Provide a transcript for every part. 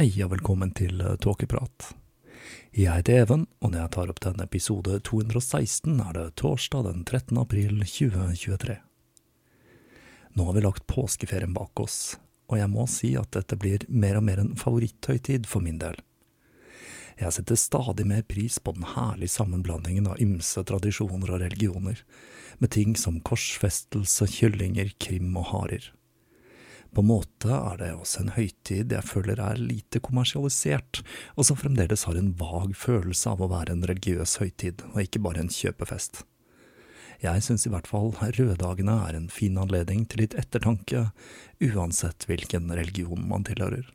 Hei og velkommen til Tåkeprat. Jeg heter Even, og når jeg tar opp denne episode 216, er det torsdag den 13. april 2023. Nå har vi lagt påskeferien bak oss, og jeg må si at dette blir mer og mer en favoritthøytid for min del. Jeg setter stadig mer pris på den herlige sammenblandingen av ymse tradisjoner og religioner, med ting som korsfestelse, kyllinger, krim og harer. På en måte er det også en høytid jeg føler er lite kommersialisert, og som fremdeles har en vag følelse av å være en religiøs høytid, og ikke bare en kjøpefest. Jeg synes i hvert fall røddagene er en fin anledning til litt ettertanke, uansett hvilken religion man tilhører.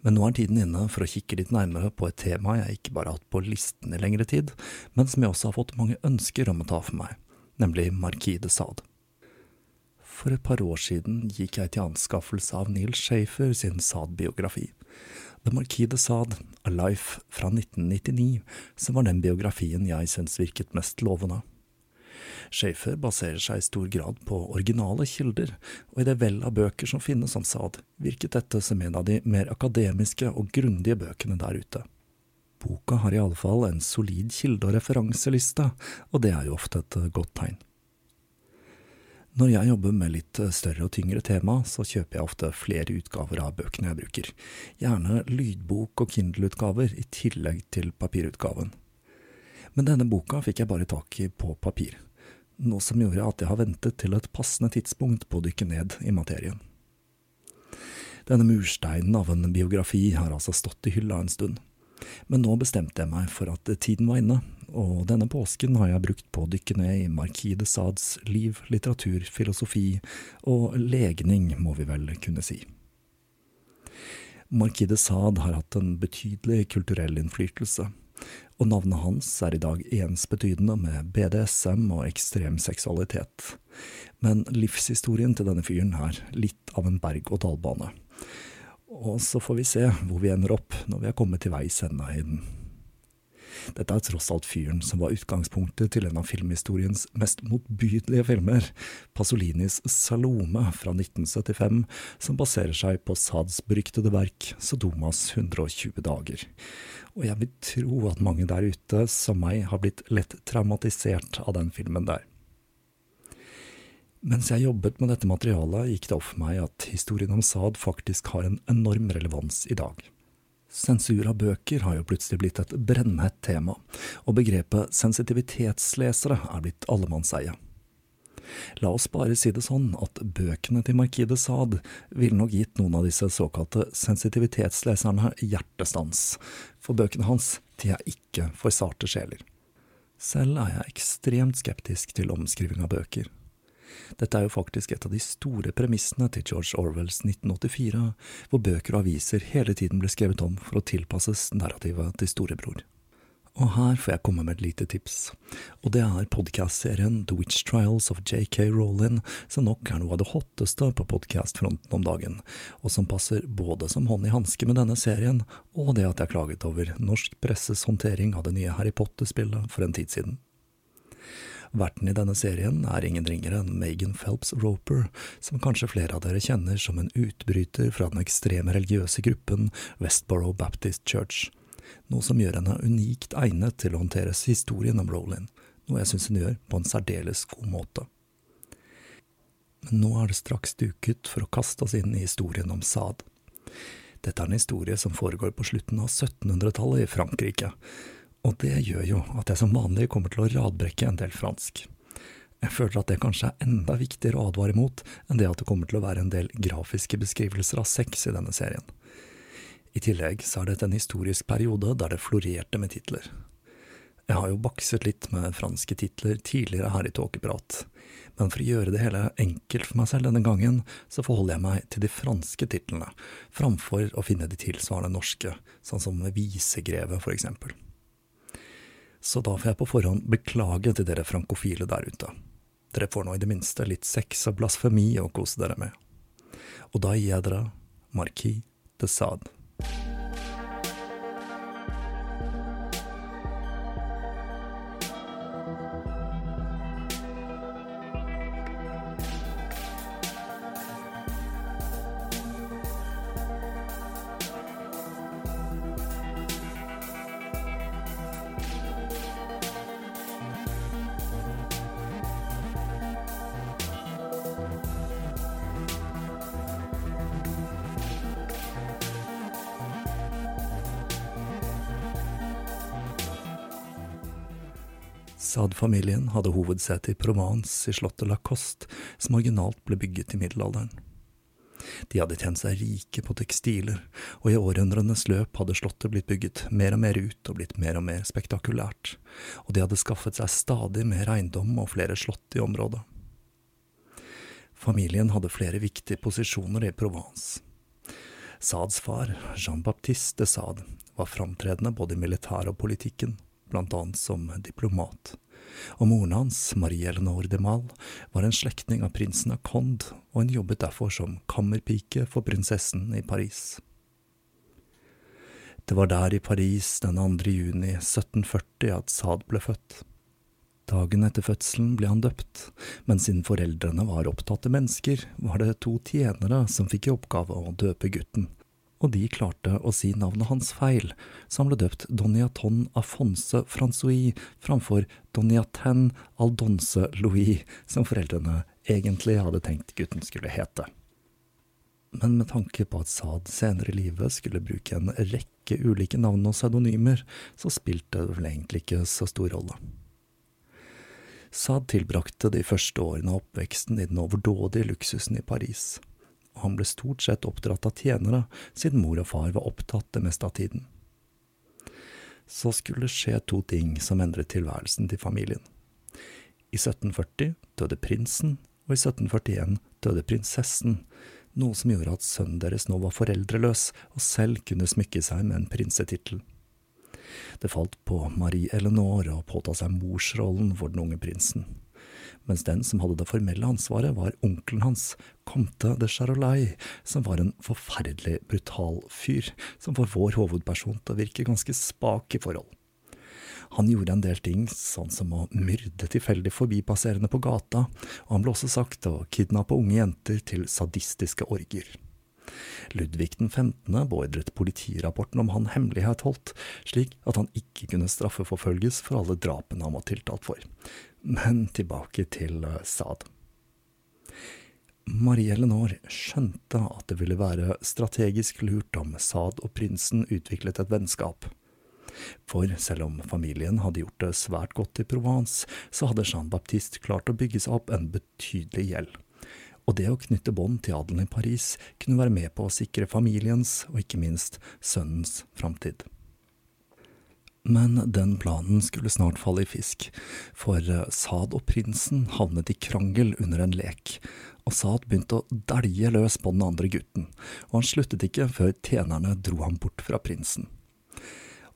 Men nå er tiden inne for å kikke litt nærmere på et tema jeg ikke bare har hatt på listen i lengre tid, men som jeg også har fått mange ønsker om å ta for meg, nemlig Marquis de Sade. For et par år siden gikk jeg til anskaffelse av Neil Schaefer sin Saad-biografi. The Marquis de Saad, A Life fra 1999, som var den biografien jeg syns virket mest lovende. Schaefer baserer seg i stor grad på originale kilder, og i det vell av bøker som finnes om Saad, virket dette som en av de mer akademiske og grundige bøkene der ute. Boka har i alle fall en solid kilde- og referanseliste, og det er jo ofte et godt tegn. Når jeg jobber med litt større og tyngre tema, så kjøper jeg ofte flere utgaver av bøkene jeg bruker, gjerne lydbok- og Kindle-utgaver i tillegg til papirutgaven. Men denne boka fikk jeg bare tak i på papir, noe som gjorde at jeg har ventet til et passende tidspunkt på å dykke ned i materien. Denne mursteinen av en biografi har altså stått i hylla en stund, men nå bestemte jeg meg for at tiden var inne, og denne påsken har jeg brukt på å dykke ned i Marquis de Sades liv, litteratur, filosofi og legning, må vi vel kunne si. Marquis de Sade har hatt en betydelig kulturell innflytelse, og navnet hans er i dag ensbetydende med BDSM og ekstrem seksualitet. Men livshistorien til denne fyren er litt av en berg-og-dal-bane. Og så får vi se hvor vi ender opp når vi er kommet til veis ende i den. Dette er tross alt fyren som var utgangspunktet til en av filmhistoriens mest motbydelige filmer, Pasolinis Salome fra 1975, som baserer seg på Sads beryktede verk Sodomas 120 dager. Og jeg vil tro at mange der ute, som meg, har blitt lett traumatisert av den filmen der. Mens jeg jobbet med dette materialet, gikk det opp for meg at historien om Saad faktisk har en enorm relevans i dag. Sensur av bøker har jo plutselig blitt et brennhett tema, og begrepet sensitivitetslesere er blitt allemannseie. La oss bare si det sånn at bøkene til Markide Saad ville nok gitt noen av disse såkalte sensitivitetsleserne hjertestans, for bøkene hans de er ikke for sarte sjeler. Selv er jeg ekstremt skeptisk til omskriving av bøker. Dette er jo faktisk et av de store premissene til George Orwells 1984, hvor bøker og aviser hele tiden ble skrevet om for å tilpasses narrativet til storebror. Og her får jeg komme med et lite tips, og det er podkastserien The Witch Trials of JK Rowling, som nok er noe av det hotteste på podkastfronten om dagen, og som passer både som hånd i hanske med denne serien, og det at jeg klaget over norsk presses håndtering av det nye Harry Potter-spillet for en tid siden. Verten i denne serien er ingen ringere enn Megan Phelps Roper, som kanskje flere av dere kjenner som en utbryter fra den ekstreme religiøse gruppen Westborough Baptist Church, noe som gjør henne unikt egnet til å håndtere historien om Rowland, noe jeg synes hun gjør på en særdeles god måte. Men nå er det straks duket for å kaste oss inn i historien om Saad. Dette er en historie som foregår på slutten av 1700-tallet i Frankrike, og det gjør jo at jeg som vanlig kommer til å radbrekke en del fransk. Jeg føler at det kanskje er enda viktigere å advare mot enn det at det kommer til å være en del grafiske beskrivelser av sex i denne serien. I tillegg så er dette en historisk periode der det florerte med titler. Jeg har jo bakset litt med franske titler tidligere her i Tåkeprat, men for å gjøre det hele enkelt for meg selv denne gangen, så forholder jeg meg til de franske titlene, framfor å finne de tilsvarende norske, sånn som Visegrevet for eksempel så da får jeg på forhånd beklage til dere frankofile der ute. Dere får nå i det minste litt sex og blasfemi å kose dere med. Og da gir jeg dere Marquis de Sade. Sade-familien hadde hovedsete i Provence i slottet Lacoste, som originalt ble bygget i middelalderen. De hadde tjent seg rike på tekstiler, og i århundrenes løp hadde slottet blitt bygget mer og mer ut og blitt mer og mer spektakulært, og de hadde skaffet seg stadig mer eiendom og flere slott i området. Familien hadde flere viktige posisjoner i Provence. Sads far, Jean-Baptiste de Sade, var framtredende både i militæret og politikken blant annet som diplomat, og moren hans, Marie Eleanor de Mal, var en slektning av prinsen av Conde, og hun jobbet derfor som kammerpike for prinsessen i Paris. Det var der i Paris den 2. juni 1740 at Saad ble født. Dagen etter fødselen ble han døpt, men siden foreldrene var opptatte mennesker, var det to tjenere som fikk i oppgave å døpe gutten, og de klarte å si navnet hans feil, så han ble døpt Doniaton Afonse Francois framfor Doniaten Aldonse Louis, som foreldrene egentlig hadde tenkt gutten skulle hete. Men med tanke på at Saad senere i livet skulle bruke en rekke ulike navn og pseudonymer, så spilte det vel egentlig ikke så stor rolle. Saad tilbrakte de første årene av oppveksten i den overdådige luksusen i Paris og han ble stort sett oppdratt av tjenere, siden mor og far var opptatt det meste av tiden. Så skulle det skje to ting som endret tilværelsen til familien. I 1740 døde prinsen, og i 1741 døde prinsessen, noe som gjorde at sønnen deres nå var foreldreløs og selv kunne smykke seg med en prinsetittel. Det falt på Marie Eleanor å påta seg morsrollen for den unge prinsen mens den som hadde det formelle ansvaret, var onkelen hans, Comte de Charolais, som var en forferdelig brutal fyr, som får vår hovedperson til å virke ganske spak i forhold. Han gjorde en del ting, sånn som å myrde tilfeldig forbipasserende på gata, og han ble også sagt å kidnappe unge jenter til sadistiske orgier. Ludvig den 15. beordret politirapporten om han hemmelighet holdt, slik at han ikke kunne straffeforfølges for alle drapene han var tiltalt for. Men tilbake til eh, Saad. Marie Eleanor skjønte at det ville være strategisk lurt om Saad og prinsen utviklet et vennskap. For selv om familien hadde gjort det svært godt i Provence, så hadde Jean-Baptiste klart å bygge seg opp en betydelig gjeld. Og det å knytte bånd til adelen i Paris kunne være med på å sikre familiens, og ikke minst sønnens, framtid. Men den planen skulle snart falle i fisk, for Saad og prinsen havnet i krangel under en lek, og Saad begynte å dælje løs på den andre gutten, og han sluttet ikke før tjenerne dro ham bort fra prinsen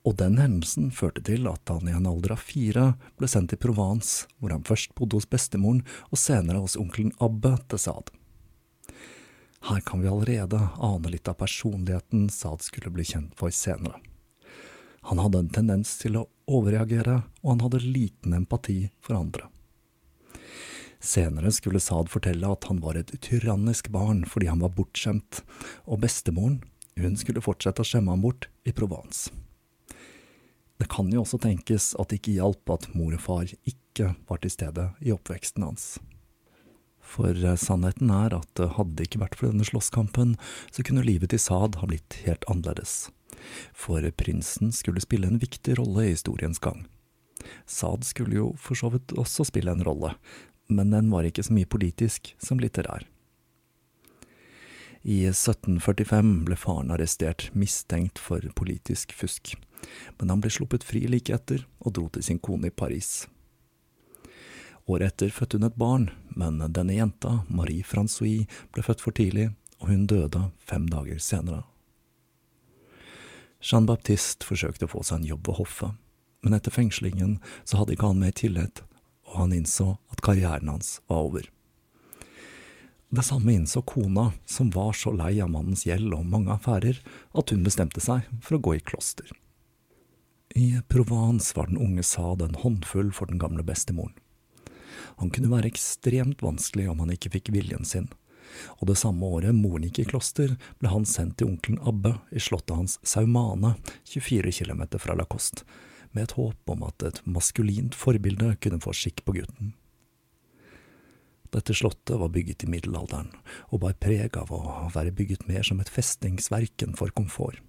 og den hendelsen førte til at han i en alder av fire ble sendt til Provence, hvor han først bodde hos bestemoren og senere hos onkelen Abbe til Saad. Her kan vi allerede ane litt av personligheten Saad skulle bli kjent for senere. Han hadde en tendens til å overreagere, og han hadde liten empati for andre. Senere skulle Saad fortelle at han var et tyrannisk barn fordi han var bortskjemt, og bestemoren, hun skulle fortsette å skjemme ham bort i Provence. Det kan jo også tenkes at det ikke hjalp at mor og far ikke var til stede i oppveksten hans. For eh, sannheten er at hadde det ikke vært for denne slåsskampen, så kunne livet til Saad ha blitt helt annerledes. For prinsen skulle spille en viktig rolle i historiens gang. Saad skulle jo for så vidt også spille en rolle, men den var ikke så mye politisk som litterær. I 1745 ble faren arrestert, mistenkt for politisk fusk men han ble sluppet fri like etter og dro til sin kone i Paris. Året etter fødte hun et barn, men denne jenta, Marie Francois, ble født for tidlig, og hun døde fem dager senere. Jean-Baptiste forsøkte å få seg en jobb ved hoffet, men etter fengslingen så hadde ikke han mer tillit, og han innså at karrieren hans var over. Det samme innså kona, som var så lei av mannens gjeld og mange affærer at hun bestemte seg for å gå i kloster. I Provence var den unge Sade en håndfull for den gamle bestemoren. Han kunne være ekstremt vanskelig om han ikke fikk viljen sin, og det samme året moren gikk i kloster, ble han sendt til onkelen Abbe i slottet hans Saumane, 24 km fra Lacoste, med et håp om at et maskulint forbilde kunne få skikk på gutten. Dette slottet var bygget i middelalderen, og bar preg av å være bygget mer som et festningsverk enn for komfort.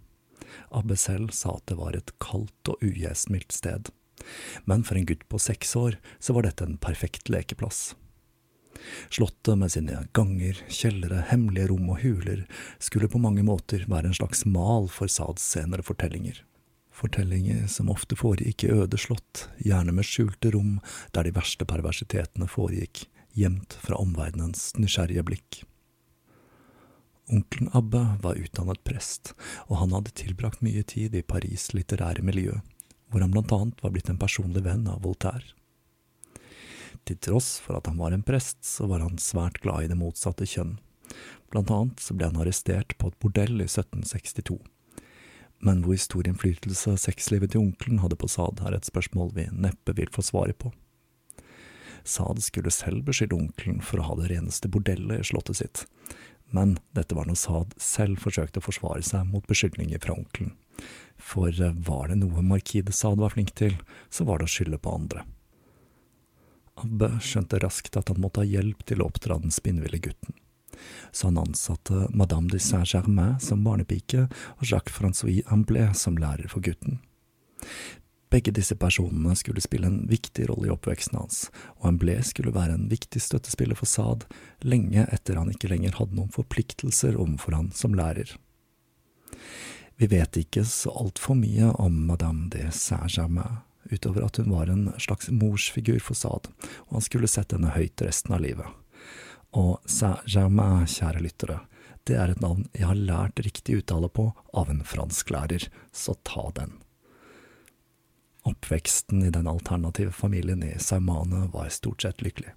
Abbe selv sa at det var et kaldt og ugjestmildt sted, men for en gutt på seks år så var dette en perfekt lekeplass. Slottet med sine ganger, kjellere, hemmelige rom og huler skulle på mange måter være en slags mal for Sads senere fortellinger. Fortellinger som ofte foregikk i øde slott, gjerne med skjulte rom der de verste perversitetene foregikk, gjemt fra omverdenens nysgjerrige blikk. Onkelen Abbe var utdannet prest, og han hadde tilbrakt mye tid i Paris' litterære miljø, hvor han blant annet var blitt en personlig venn av Voltaire. Til tross for at han var en prest, så var han svært glad i det motsatte kjønn. Blant annet så ble han arrestert på et bordell i 1762. Men hvor stor innflytelse sexlivet til onkelen hadde på Saad, er et spørsmål vi neppe vil få svaret på. Saad skulle selv beskylde onkelen for å ha det reneste bordellet i slottet sitt, men dette var når Saad selv forsøkte å forsvare seg mot beskyldninger fra onkelen. For var det noe Markide Saad var flink til, så var det å skylde på andre. Abbe skjønte raskt at han måtte ha hjelp til å oppdra den spinnville gutten. Så han ansatte Madame de Saint-Germain som barnepike og Jacques Francois Amblé som lærer for gutten. Begge disse personene skulle spille en viktig rolle i oppveksten hans, og Amblé skulle være en viktig støttespiller for Saad lenge etter han ikke lenger hadde noen forpliktelser overfor han som lærer. Vi vet ikke så altfor mye om Madame de Saint-Germain, utover at hun var en slags morsfigur for Saad, og han skulle sett henne høyt resten av livet. Og Saint-Germain, kjære lyttere, det er et navn jeg har lært riktig uttale på av en fransklærer, så ta den. Oppveksten i den alternative familien i Saumane var stort sett lykkelig.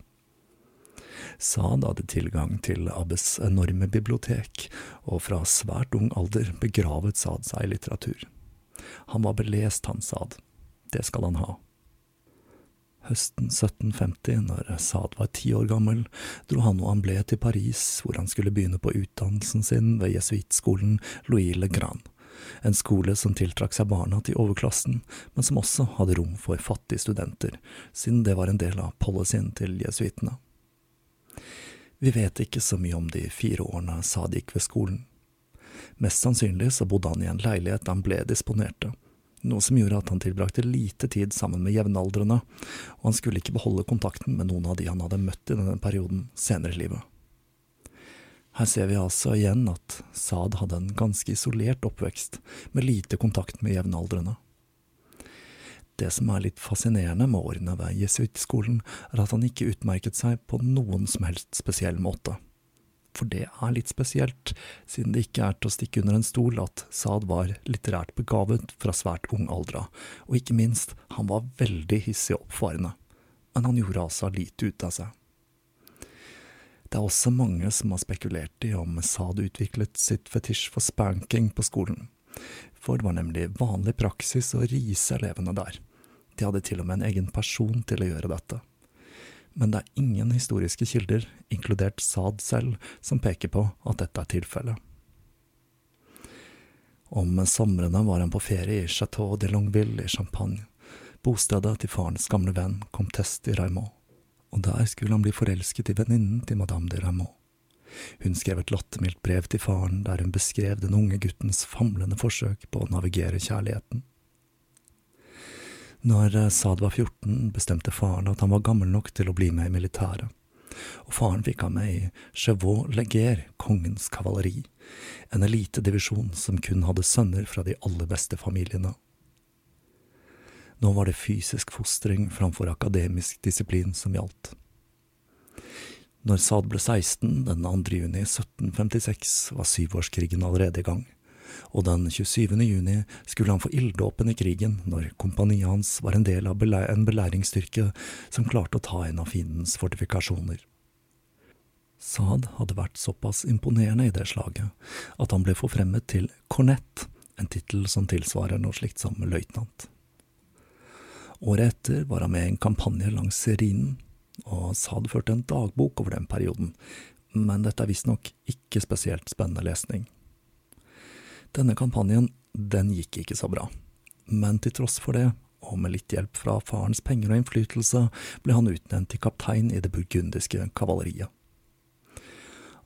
Saad hadde tilgang til Abbes enorme bibliotek, og fra svært ung alder begravet Saad seg i litteratur. Han var belest, han Saad. Det skal han ha. Høsten 1750, når Saad var ti år gammel, dro han og han ble til Paris, hvor han skulle begynne på utdannelsen sin ved jesuittskolen Louis Le Grand, en skole som tiltrakk seg barna til overklassen, men som også hadde rom for fattige studenter, siden det var en del av policyen til jesuittene. Vi vet ikke så mye om de fire årene Saad gikk ved skolen. Mest sannsynlig så bodde han i en leilighet han ble disponerte, noe som gjorde at han tilbrakte lite tid sammen med jevnaldrende, og han skulle ikke beholde kontakten med noen av de han hadde møtt i denne perioden senere i livet. Her ser vi altså igjen at Saad hadde en ganske isolert oppvekst, med lite kontakt med jevnaldrende. Det som er litt fascinerende med årene ved jesuittskolen, er at han ikke utmerket seg på noen som helst spesiell måte for det er litt spesielt, siden det ikke er til å stikke under en stol at Saad var litterært begavet fra svært ung alder av, og ikke minst, han var veldig hissig og oppfarende, men han gjorde altså lite ut av seg. Det er også mange som har spekulert i om Saad utviklet sitt fetisj for spanking på skolen, for det var nemlig vanlig praksis å rise elevene der. De hadde til og med en egen person til å gjøre dette men det er ingen historiske kilder, inkludert Saad selv, som peker på at dette er tilfellet. Om somrene var han på ferie i Chateau de Longueville i Champagne, bostedet til farens gamle venn Comtesse de Raymond, og der skulle han bli forelsket i venninnen til madame de Raymond. Hun skrev et lattermildt brev til faren der hun beskrev den unge guttens famlende forsøk på å navigere kjærligheten. Når eh, Saad var 14, bestemte faren at han var gammel nok til å bli med i militæret, og faren fikk ham med i Chevaux Leger, kongens kavaleri, en elitedivisjon som kun hadde sønner fra de aller beste familiene. Nå var det fysisk fostring framfor akademisk disiplin som gjaldt. Når Saad ble 16, den 2. juni 1756, var syvårskrigen allerede i gang og den 27. juni skulle han få ilddåpen i krigen når kompaniet hans var en del av en belæringsstyrke som klarte å ta en av fiendens fortifikasjoner. Saad hadde vært såpass imponerende i det slaget at han ble forfremmet til kornett, en tittel som tilsvarer noe slikt som løytnant. Året etter var han med i en kampanje langs Rhinen, og Saad førte en dagbok over den perioden, men dette er visstnok ikke spesielt spennende lesning. Denne kampanjen, den gikk ikke så bra, men til tross for det, og med litt hjelp fra farens penger og innflytelse, ble han utnevnt til kaptein i det burgundiske kavaleriet.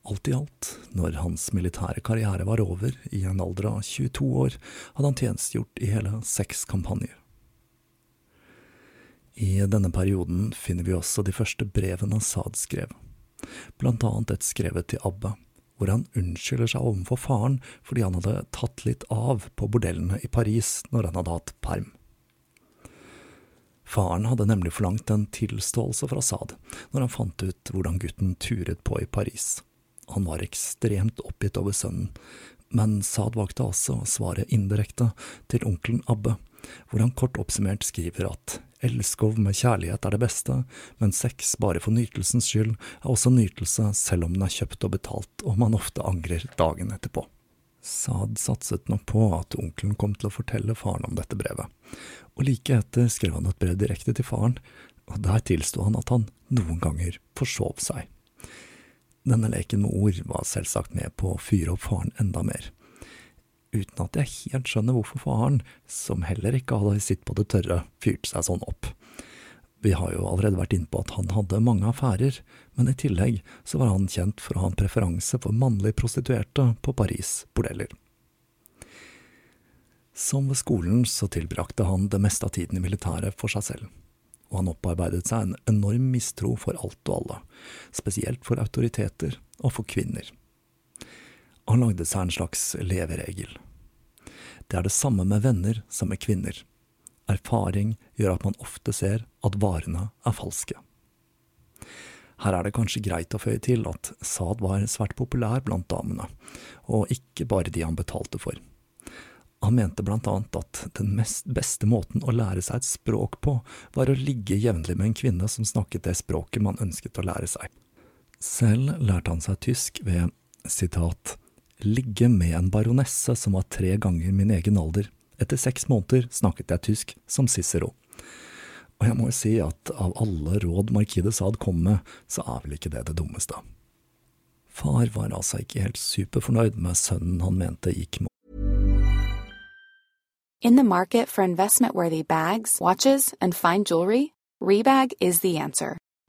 Alt i alt, når hans militære karriere var over, i en alder av 22 år, hadde han tjenestegjort i hele seks kampanjer. I denne perioden finner vi også de første brevene Saad skrev, blant annet et skrevet til Abbe, hvor han unnskylder seg overfor faren fordi han hadde tatt litt av på bordellene i Paris når han hadde hatt perm. Faren hadde nemlig forlangt en tilståelse fra Saad når han fant ut hvordan gutten turet på i Paris. Han var ekstremt oppgitt over sønnen, men Saad valgte altså å svare indirekte til onkelen Abbe, hvor han kort oppsummert skriver at Elskov med kjærlighet er det beste, men sex bare for nytelsens skyld er også nytelse selv om den er kjøpt og betalt og man ofte angrer dagen etterpå. Saad satset nok på at onkelen kom til å fortelle faren om dette brevet, og like etter skrev han et brev direkte til faren, og der tilsto han at han noen ganger forsov seg. Denne leken med ord var selvsagt med på å fyre opp faren enda mer uten at jeg helt skjønner hvorfor faren, som heller ikke hadde sitt på det tørre, fyrte seg sånn opp. Vi har jo allerede vært inne på at han hadde mange affærer, men i tillegg så var han kjent for å ha en preferanse for mannlige prostituerte på Paris' bordeller. Som ved skolen så tilbrakte han det meste av tiden i militæret for seg selv, og han opparbeidet seg en enorm mistro for alt og alle, spesielt for autoriteter og for kvinner. Han lagde seg en slags leveregel. Det er det samme med venner som med kvinner. Erfaring gjør at man ofte ser at varene er falske. Her er det kanskje greit å føye til at Saad var svært populær blant damene, og ikke bare de han betalte for. Han mente blant annet at den beste måten å lære seg et språk på, var å ligge jevnlig med en kvinne som snakket det språket man ønsket å lære seg. Selv lærte han seg tysk ved, sitat, ligge med en baronesse som var tre ganger min egen alder. Etter seks måneder snakket jeg tysk som Cicero. Og jeg må jo si at av alle råd Markide Saad kom med, så er vel ikke det det dummeste. Far var altså ikke helt superfornøyd med sønnen han mente gikk med In the for investment worthy bags, watches, and fine Rebag is the.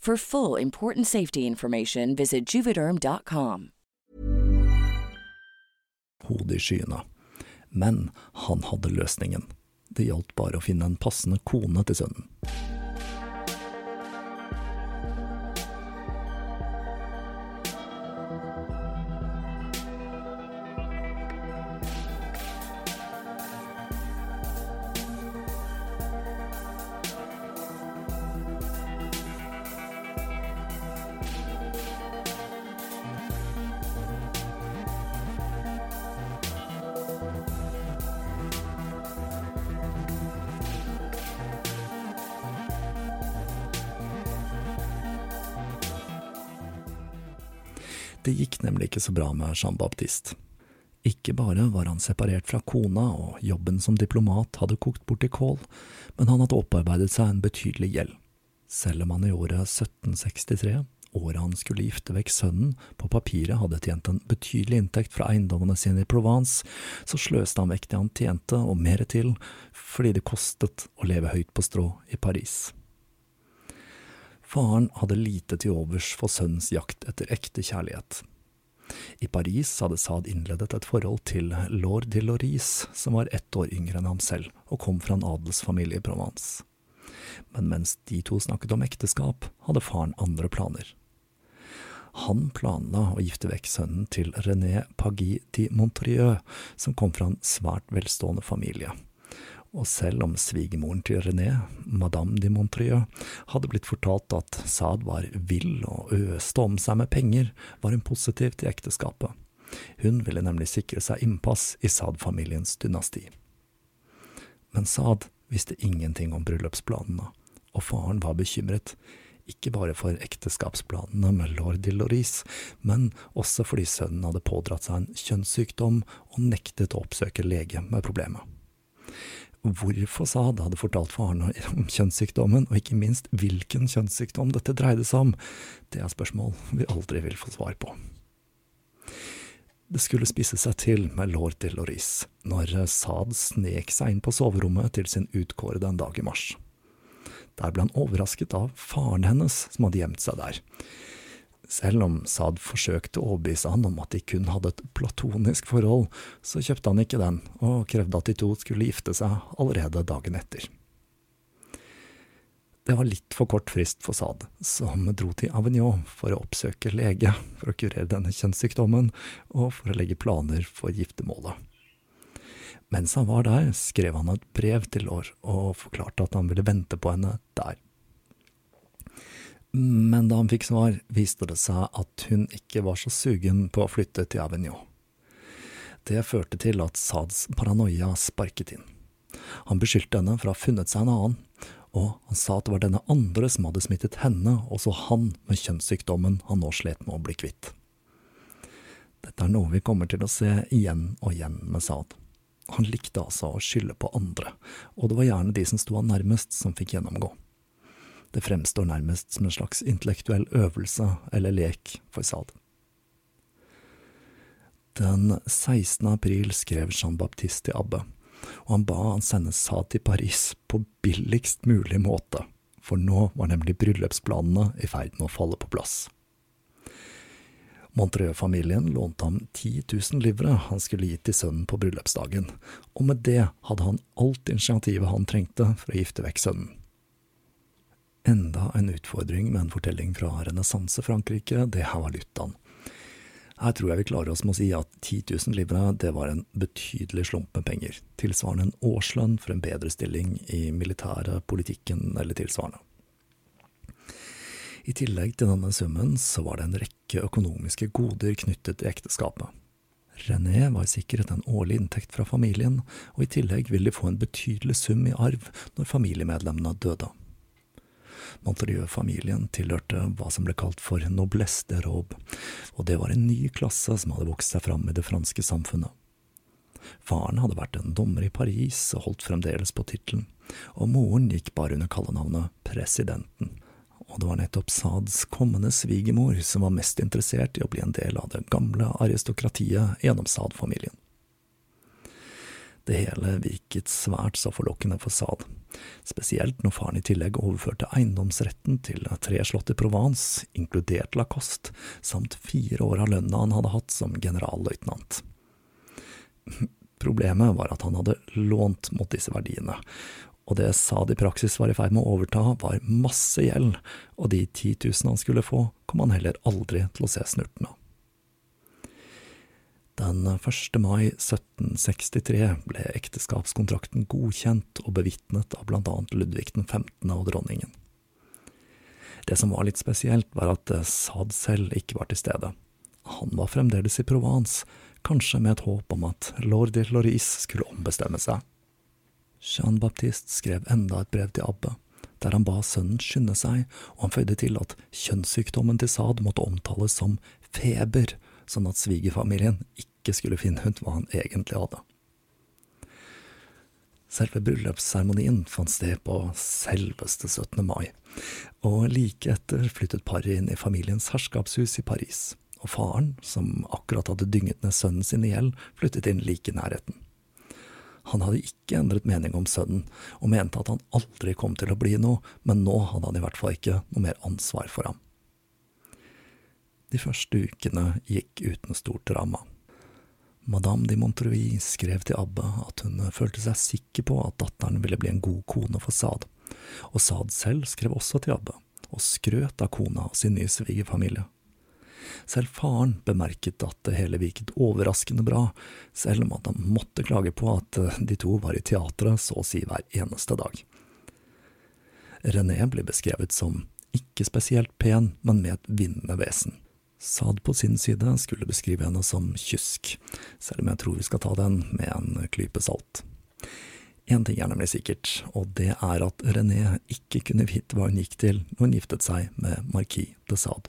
For full important safety information, visit juvederm.com. hodet i skyene. Men han hadde løsningen. Det gjaldt bare å finne en passende kone til sønnen. Det gikk nemlig ikke så bra med Jean-Baptiste. Ikke bare var han separert fra kona, og jobben som diplomat hadde kokt bort i kål, men han hadde opparbeidet seg en betydelig gjeld. Selv om han i året 1763, året han skulle gifte vekk sønnen, på papiret hadde tjent en betydelig inntekt fra eiendommene sine i Provence, så sløste han vekk det han tjente, og mer til, fordi det kostet å leve høyt på strå i Paris. Faren hadde lite til overs for sønnens jakt etter ekte kjærlighet. I Paris hadde Saad innledet et forhold til lord de Loris, som var ett år yngre enn ham selv og kom fra en adelsfamilie i Provence. Men mens de to snakket om ekteskap, hadde faren andre planer. Han planla å gifte vekk sønnen til René Pagui de Montrieux, som kom fra en svært velstående familie og selv om svigermoren til René, madame de Montrieux, hadde blitt fortalt at Saad var vill og øste om seg med penger, var hun positiv til ekteskapet. Hun ville nemlig sikre seg innpass i Saad-familiens dynasti. Men Saad visste ingenting om bryllupsplanene, og faren var bekymret, ikke bare for ekteskapsplanene med lord de Loris, men også fordi sønnen hadde pådratt seg en kjønnssykdom og nektet å oppsøke lege med problemet hvorfor Saad hadde fortalt faren om kjønnssykdommen, og ikke minst hvilken kjønnssykdom dette dreide seg om, det er spørsmål vi aldri vil få svar på. Det skulle spisse seg til med lord de Loris når Saad snek seg inn på soverommet til sin utkårede en dag i mars. Der ble han overrasket av faren hennes som hadde gjemt seg der. Selv om Saad forsøkte å overbevise han om at de kun hadde et platonisk forhold, så kjøpte han ikke den, og krevde at de to skulle gifte seg allerede dagen etter. Det var litt for kort frist for Saad, som dro til Avignon for å oppsøke lege for å kurere denne kjønnssykdommen, og for å legge planer for giftermålet. Mens han var der, skrev han et brev til Laure og forklarte at han ville vente på henne der. Men da han fikk svar, viste det seg at hun ikke var så sugen på å flytte til Avignon. Det førte til at Sads paranoia sparket inn. Han beskyldte henne for å ha funnet seg en annen, og han sa at det var denne andre som hadde smittet henne, og så han med kjønnssykdommen han nå slet med å bli kvitt. Dette er noe vi kommer til å se igjen og igjen med Saad. Han likte altså å skylde på andre, og det var gjerne de som sto han nærmest som fikk gjennomgå. Det fremstår nærmest som en slags intellektuell øvelse eller lek for Sade. Den 16. april skrev Jean-Baptiste til Abbe og han ba han sende Sade til Paris på billigst mulig måte, for nå var nemlig bryllupsplanene i ferd med å falle på plass. Montreux-familien lånte ham 10 000 livre han skulle gi til sønnen på bryllupsdagen, og med det hadde han alt initiativet han trengte for å gifte vekk sønnen. Enda en utfordring med en fortelling fra renessanse-Frankrike, det er valutaen. Her tror jeg vi klarer oss med å si at 10 000 livre det var en betydelig slump med penger, tilsvarende en årslønn for en bedre stilling i militære, politikken eller tilsvarende. I tillegg til denne summen så var det en rekke økonomiske goder knyttet til ekteskapet. René var sikret en årlig inntekt fra familien, og i tillegg ville de få en betydelig sum i arv når familiemedlemmene døde. Monterieux-familien tilhørte hva som ble kalt for noblesse de robe, og det var en ny klasse som hadde vokst seg fram i det franske samfunnet. Faren hadde vært en dommer i Paris og holdt fremdeles på tittelen, og moren gikk bare under kallenavnet Presidenten. Og det var nettopp Sads kommende svigermor som var mest interessert i å bli en del av det gamle aristokratiet gjennom Sad-familien. Det hele virket svært så forlokkende for Saad, spesielt når faren i tillegg overførte eiendomsretten til tre slott i Provence, inkludert Lacoste, samt fire år av lønna han hadde hatt som generalløytnant. Problemet var at han hadde lånt mot disse verdiene, og det Saad i praksis var i ferd med å overta, var masse gjeld, og de 10 000 han skulle få, kom han heller aldri til å se snurten av. Den 1. mai 1763 ble ekteskapskontrakten godkjent og bevitnet av annet Ludvig den 15. og dronningen. Det som var litt spesielt, var at Saad selv ikke var til stede. Han var fremdeles i Provence, kanskje med et håp om at lord de Loris skulle ombestemme seg. Jean-Baptiste skrev enda et brev til Abbe, der han ba sønnen skynde seg, og han føyde til at kjønnssykdommen til Saad måtte omtales som feber, sånn at svigerfamilien ikke skulle finne ut hva han egentlig hadde. Selve bryllupsseremonien fant sted på selveste 17. mai, og like etter flyttet paret inn i familiens herskapshus i Paris, og faren, som akkurat hadde dynget ned sønnen sin i gjeld, flyttet inn like i nærheten. Han hadde ikke endret mening om sønnen, og mente at han aldri kom til å bli noe, men nå hadde han i hvert fall ikke noe mer ansvar for ham. De første ukene gikk uten stort drama. Madame de Montreuil skrev til Abbe at hun følte seg sikker på at datteren ville bli en god kone for Saad, og Saad selv skrev også til Abbe, og skrøt av kona og sin nye svigerfamilie. Selv faren bemerket at det hele virket overraskende bra, selv om at han måtte klage på at de to var i teatret så å si hver eneste dag. René ble beskrevet som ikke spesielt pen, men med et vinnende vesen. Saad på sin side skulle beskrive henne som kysk, selv om jeg tror vi skal ta den med en klype salt. Én ting er nemlig sikkert, og det er at René ikke kunne vite hva hun gikk til når hun giftet seg med Marquis de Sade.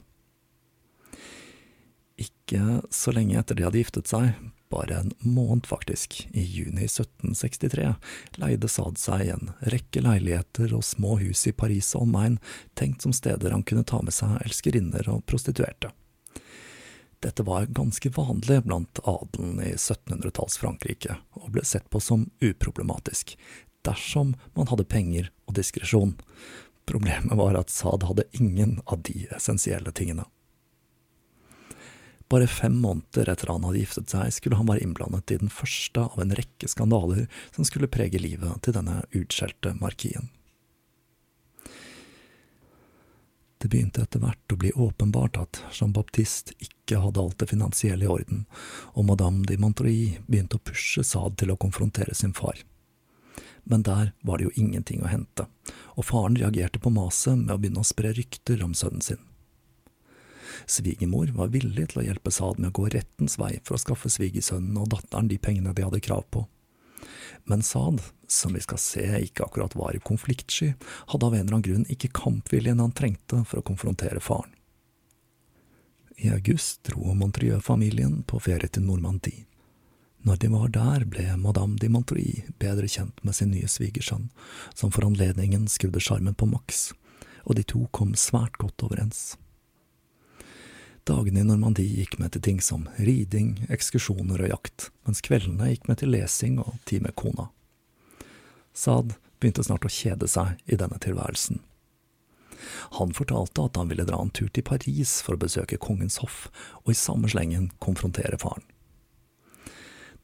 Ikke så lenge etter de hadde giftet seg, bare en måned faktisk, i juni 1763, leide Sade seg en rekke leiligheter og små hus i Paris og omegn, tenkt som steder han kunne ta med seg elskerinner og prostituerte. Dette var ganske vanlig blant adelen i 1700-talls Frankrike, og ble sett på som uproblematisk, dersom man hadde penger og diskresjon. Problemet var at Saad hadde ingen av de essensielle tingene. Bare fem måneder etter han hadde giftet seg, skulle han være innblandet i den første av en rekke skandaler som skulle prege livet til denne utskjelte markien. Det begynte etter hvert å bli åpenbart at Jean-Baptiste ikke hadde alt det finansielle i orden, og madame de Montreuil begynte å pushe Saad til å konfrontere sin far. Men der var det jo ingenting å hente, og faren reagerte på maset med å begynne å spre rykter om sønnen sin. Svigermor var villig til å hjelpe Saad med å gå rettens vei for å skaffe svigersønnen og datteren de pengene de hadde krav på. Men Saad, som vi skal se ikke akkurat var konfliktsky, hadde av en eller annen grunn ikke kampviljen han trengte for å konfrontere faren. I august dro Montrieux-familien på ferie til Normandie. Når de var der, ble madame de Montreuil bedre kjent med sin nye svigersønn, som for anledningen skrudde sjarmen på maks, og de to kom svært godt overens. Dagene i Normandie gikk med til ting som riding, ekskursjoner og jakt, mens kveldene gikk med til lesing og tid med kona. Saad begynte snart å kjede seg i denne tilværelsen. Han fortalte at han ville dra en tur til Paris for å besøke kongens hoff, og i samme slengen konfrontere faren.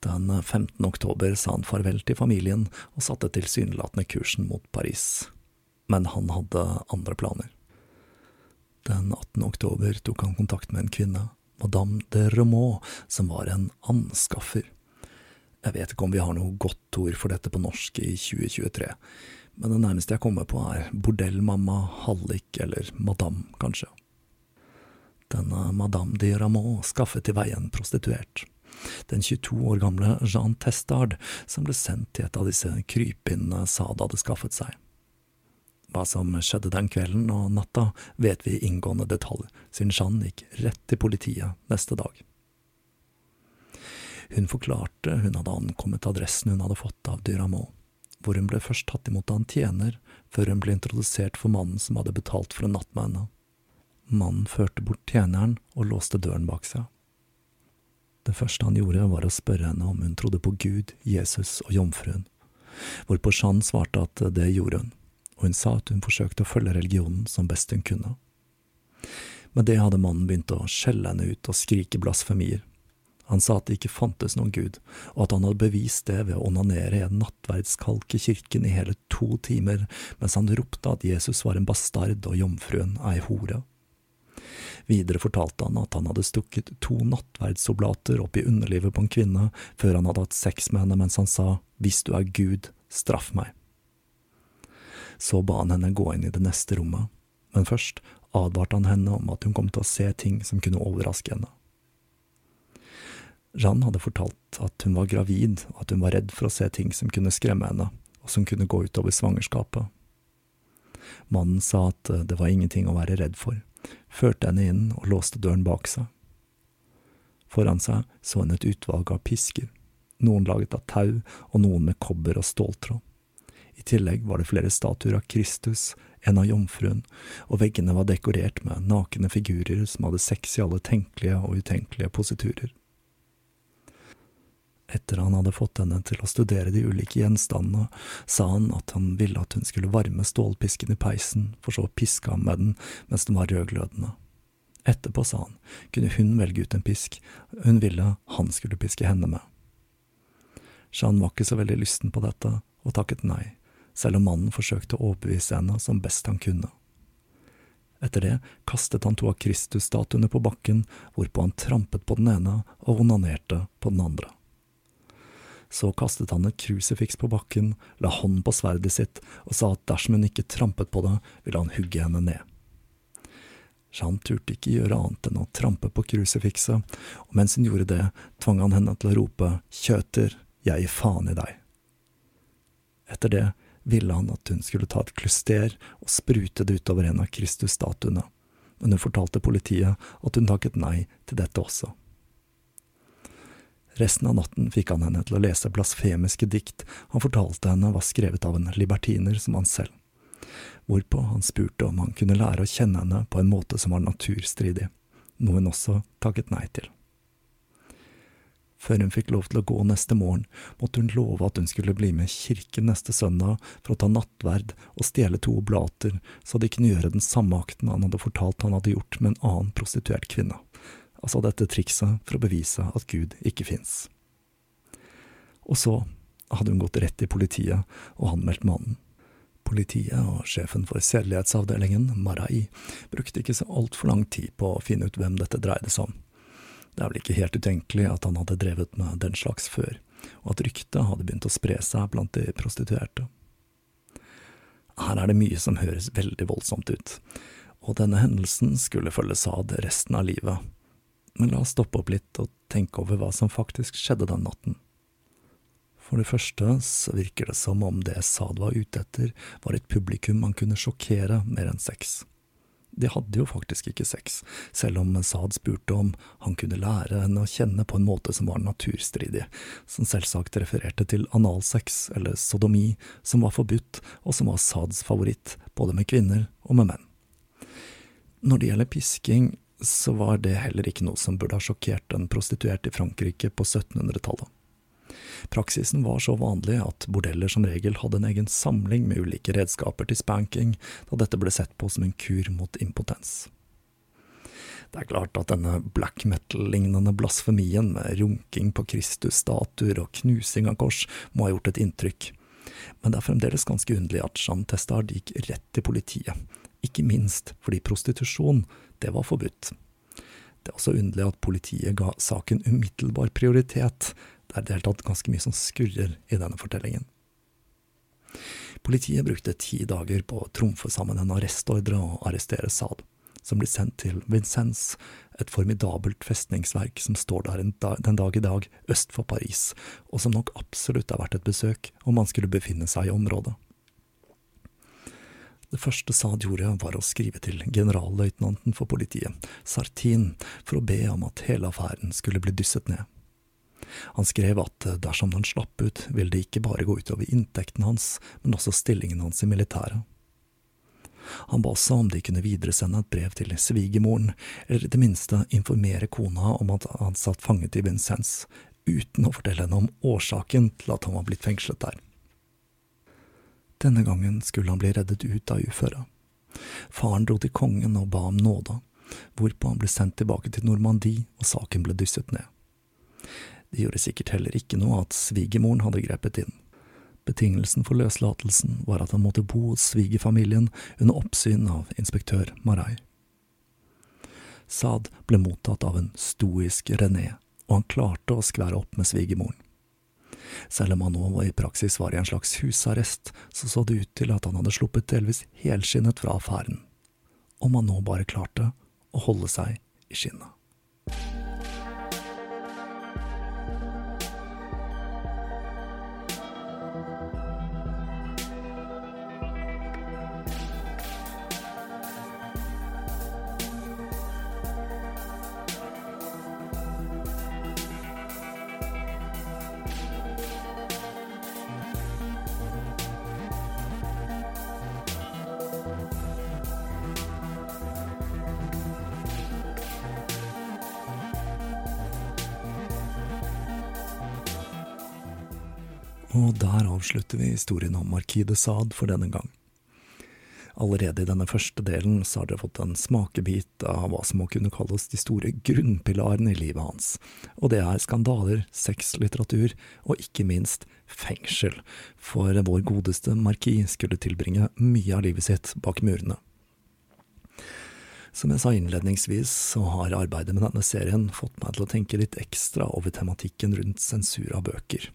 Den 15. oktober sa han farvel til familien og satte tilsynelatende kursen mot Paris. Men han hadde andre planer. Den 18. oktober tok han kontakt med en kvinne, madame de Remaux, som var en anskaffer. Jeg vet ikke om vi har noe godt ord for dette på norsk i 2023, men det nærmeste jeg kommer på er bordellmamma, hallik eller madame, kanskje. Denne madame de Ramon skaffet til veie en prostituert. Den 22 år gamle Jean Testard, som ble sendt til et av disse krypinnene Sada hadde skaffet seg. Hva som skjedde den kvelden og natta, vet vi i inngående detalj, siden Jeanne gikk rett til politiet neste dag. Hun forklarte hun hadde ankommet adressen hun hadde fått av Dyramont, hvor hun ble først tatt imot av en tjener, før hun ble introdusert for mannen som hadde betalt for en natt med henne. Mannen førte bort tjeneren og låste døren bak seg. Det første han gjorde, var å spørre henne om hun trodde på Gud, Jesus og jomfruen, hvorpå Jeanne svarte at det gjorde hun og hun sa at hun forsøkte å følge religionen som best hun kunne. Med det hadde mannen begynt å skjelle henne ut og skrike blasfemier. Han sa at det ikke fantes noen gud, og at han hadde bevist det ved å onanere i en nattverdskalk i kirken i hele to timer, mens han ropte at Jesus var en bastard og jomfruen ei hore. Videre fortalte han at han hadde stukket to nattverdsoblater opp i underlivet på en kvinne før han hadde hatt sex med henne mens han sa hvis du er Gud, straff meg. Så ba han henne gå inn i det neste rommet, men først advarte han henne om at hun kom til å se ting som kunne overraske henne. Jeanne hadde fortalt at hun var gravid, og at hun var redd for å se ting som kunne skremme henne, og som kunne gå utover svangerskapet. Mannen sa at det var ingenting å være redd for, førte henne inn og låste døren bak seg. Foran seg så hun et utvalg av pisker, noen laget av tau og noen med kobber og ståltråd. Tillegg var det flere statuer av Kristus, en av jomfruen, og veggene var dekorert med nakne figurer som hadde sex i alle tenkelige og utenkelige positurer. Etter han hadde fått henne til å studere de ulike gjenstandene, sa han at han ville at hun skulle varme stålpisken i peisen, for så å piske ham med den mens den var rødglødende. Etterpå, sa han, kunne hun velge ut en pisk hun ville han skulle piske henne med. Jeanne var ikke så veldig lysten på dette, og takket nei selv om mannen forsøkte å overbevise henne som best han kunne. Etter det kastet han to av Kristus-statuene på bakken, hvorpå han trampet på den ene og onanerte på den andre. Så kastet han et krusifiks på bakken, la hånden på sverdet sitt og sa at dersom hun ikke trampet på det, ville han hugge henne ned. Jean turte ikke gjøre annet enn å trampe på krusifikset, og mens hun gjorde det, tvang han henne til å rope Kjøter, jeg gir faen i deg. Etter det ville han at hun skulle ta et klyster og sprute det utover en av Kristus-statuene, men hun fortalte politiet at hun takket nei til dette også. Resten av natten fikk han henne til å lese blasfemiske dikt han fortalte henne var skrevet av en libertiner som han selv, hvorpå han spurte om han kunne lære å kjenne henne på en måte som var naturstridig, noe hun også takket nei til. Før hun fikk lov til å gå neste morgen, måtte hun love at hun skulle bli med kirken neste søndag for å ta nattverd og stjele to oblater, så de kunne gjøre den samme akten han hadde fortalt han hadde gjort med en annen prostituert kvinne, altså dette trikset for å bevise at Gud ikke fins. Og så hadde hun gått rett i politiet og anmeldt mannen. Politiet og sjefen for sedelighetsavdelingen, Marai, brukte ikke så altfor lang tid på å finne ut hvem dette dreide seg om. Det er vel ikke helt utenkelig at han hadde drevet med den slags før, og at ryktet hadde begynt å spre seg blant de prostituerte. Her er det mye som høres veldig voldsomt ut, og denne hendelsen skulle følge Saad resten av livet. Men la oss stoppe opp litt og tenke over hva som faktisk skjedde den natten. For det første så virker det som om det Saad var ute etter, var et publikum han kunne sjokkere mer enn sex. De hadde jo faktisk ikke sex, selv om Saad spurte om han kunne lære henne å kjenne på en måte som var naturstridig, som selvsagt refererte til analsex, eller sodomi, som var forbudt, og som var Saads favoritt, både med kvinner og med menn. Når det gjelder pisking, så var det heller ikke noe som burde ha sjokkert en prostituert i Frankrike på 1700-tallet. Praksisen var så vanlig at bordeller som regel hadde en egen samling med ulike redskaper til spanking, da dette ble sett på som en kur mot impotens. Det er klart at denne black metal-lignende blasfemien med runking på Kristus-statuer og knusing av kors må ha gjort et inntrykk, men det er fremdeles ganske underlig at Jean Testard gikk rett til politiet, ikke minst fordi prostitusjon, det var forbudt. Det er også underlig at politiet ga saken umiddelbar prioritet, det er i det hele tatt ganske mye som skurrer i denne fortellingen. Politiet brukte ti dager på å trumfe sammen en arrestordre og arrestere Saad, som ble sendt til Vincennes, et formidabelt festningsverk som står der den dag i dag øst for Paris, og som nok absolutt er verdt et besøk om man skulle befinne seg i området. Det første Saad gjorde, var å skrive til generalløytnanten for politiet, Sartin, for å be om at hele affæren skulle bli dysset ned. Han skrev at dersom den slapp ut, ville det ikke bare gå utover inntekten hans, men også stillingen hans i militæret. Han ba også om de kunne videresende et brev til svigermoren, eller i det minste informere kona om at han satt fanget i Vincennes, uten å fortelle henne om årsaken til at han var blitt fengslet der. Denne gangen skulle han bli reddet ut av uføret. Faren dro til kongen og ba om nåde, hvorpå han ble sendt tilbake til Normandie og saken ble dysset ned. Det gjorde sikkert heller ikke noe at svigermoren hadde grepet inn. Betingelsen for løslatelsen var at han måtte bo hos svigerfamilien under oppsyn av inspektør Marai. Saad ble mottatt av en stoisk René, og han klarte å skvære opp med svigermoren. Selv om han nå i praksis var i en slags husarrest, så så det ut til at han hadde sluppet delvis helskinnet fra affæren. Om han nå bare klarte å holde seg i skinnet. Avslutter vi historien om Marquis de Sade for denne gang. Allerede i denne første delen så har dere fått en smakebit av hva som må kunne kalles de store grunnpilarene i livet hans, og det er skandaler, sexlitteratur og ikke minst fengsel, for vår godeste Marquis skulle tilbringe mye av livet sitt bak murene. Som jeg sa innledningsvis, så har arbeidet med denne serien fått meg til å tenke litt ekstra over tematikken rundt sensur av bøker.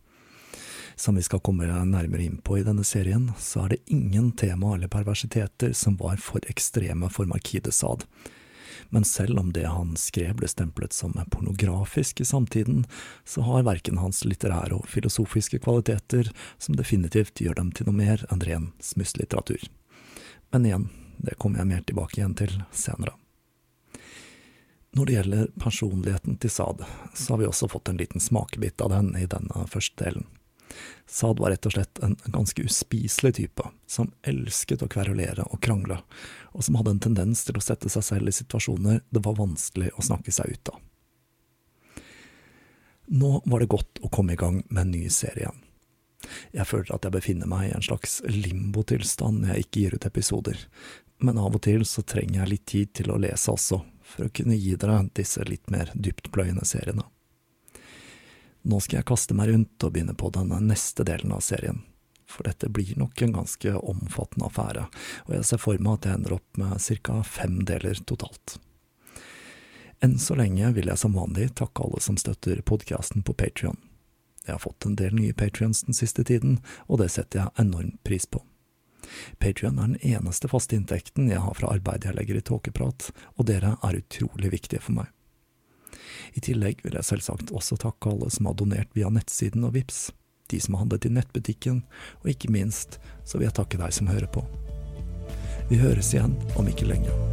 Som vi skal komme nærmere inn på i denne serien, så er det ingen tema eller perversiteter som var for ekstreme for Markide de Men selv om det han skrev ble stemplet som pornografisk i samtiden, så har verken hans litterære og filosofiske kvaliteter som definitivt gjør dem til noe mer enn ren smusslitteratur. Men igjen, det kommer jeg mer tilbake igjen til senere. Når det gjelder personligheten til Saad, så har vi også fått en liten smakebit av den i denne første delen. Saad var rett og slett en ganske uspiselig type, som elsket å kverulere og krangle, og som hadde en tendens til å sette seg selv i situasjoner det var vanskelig å snakke seg ut av. Nå var det godt å komme i gang med en ny serie igjen. Jeg føler at jeg befinner meg i en slags limbotilstand når jeg ikke gir ut episoder, men av og til så trenger jeg litt tid til å lese også, for å kunne gi dere disse litt mer dyptpløyende seriene. Nå skal jeg kaste meg rundt og begynne på den neste delen av serien, for dette blir nok en ganske omfattende affære, og jeg ser for meg at jeg ender opp med ca. fem deler totalt. Enn så lenge vil jeg som vanlig takke alle som støtter podkasten på Patrion. Jeg har fått en del nye patrions den siste tiden, og det setter jeg enormt pris på. Patrion er den eneste faste inntekten jeg har fra arbeidet jeg legger i tåkeprat, og dere er utrolig viktige for meg. I tillegg vil jeg selvsagt også takke alle som har donert via nettsiden og VIPS, de som har handlet i nettbutikken, og ikke minst så vil jeg takke deg som hører på. Vi høres igjen om ikke lenge.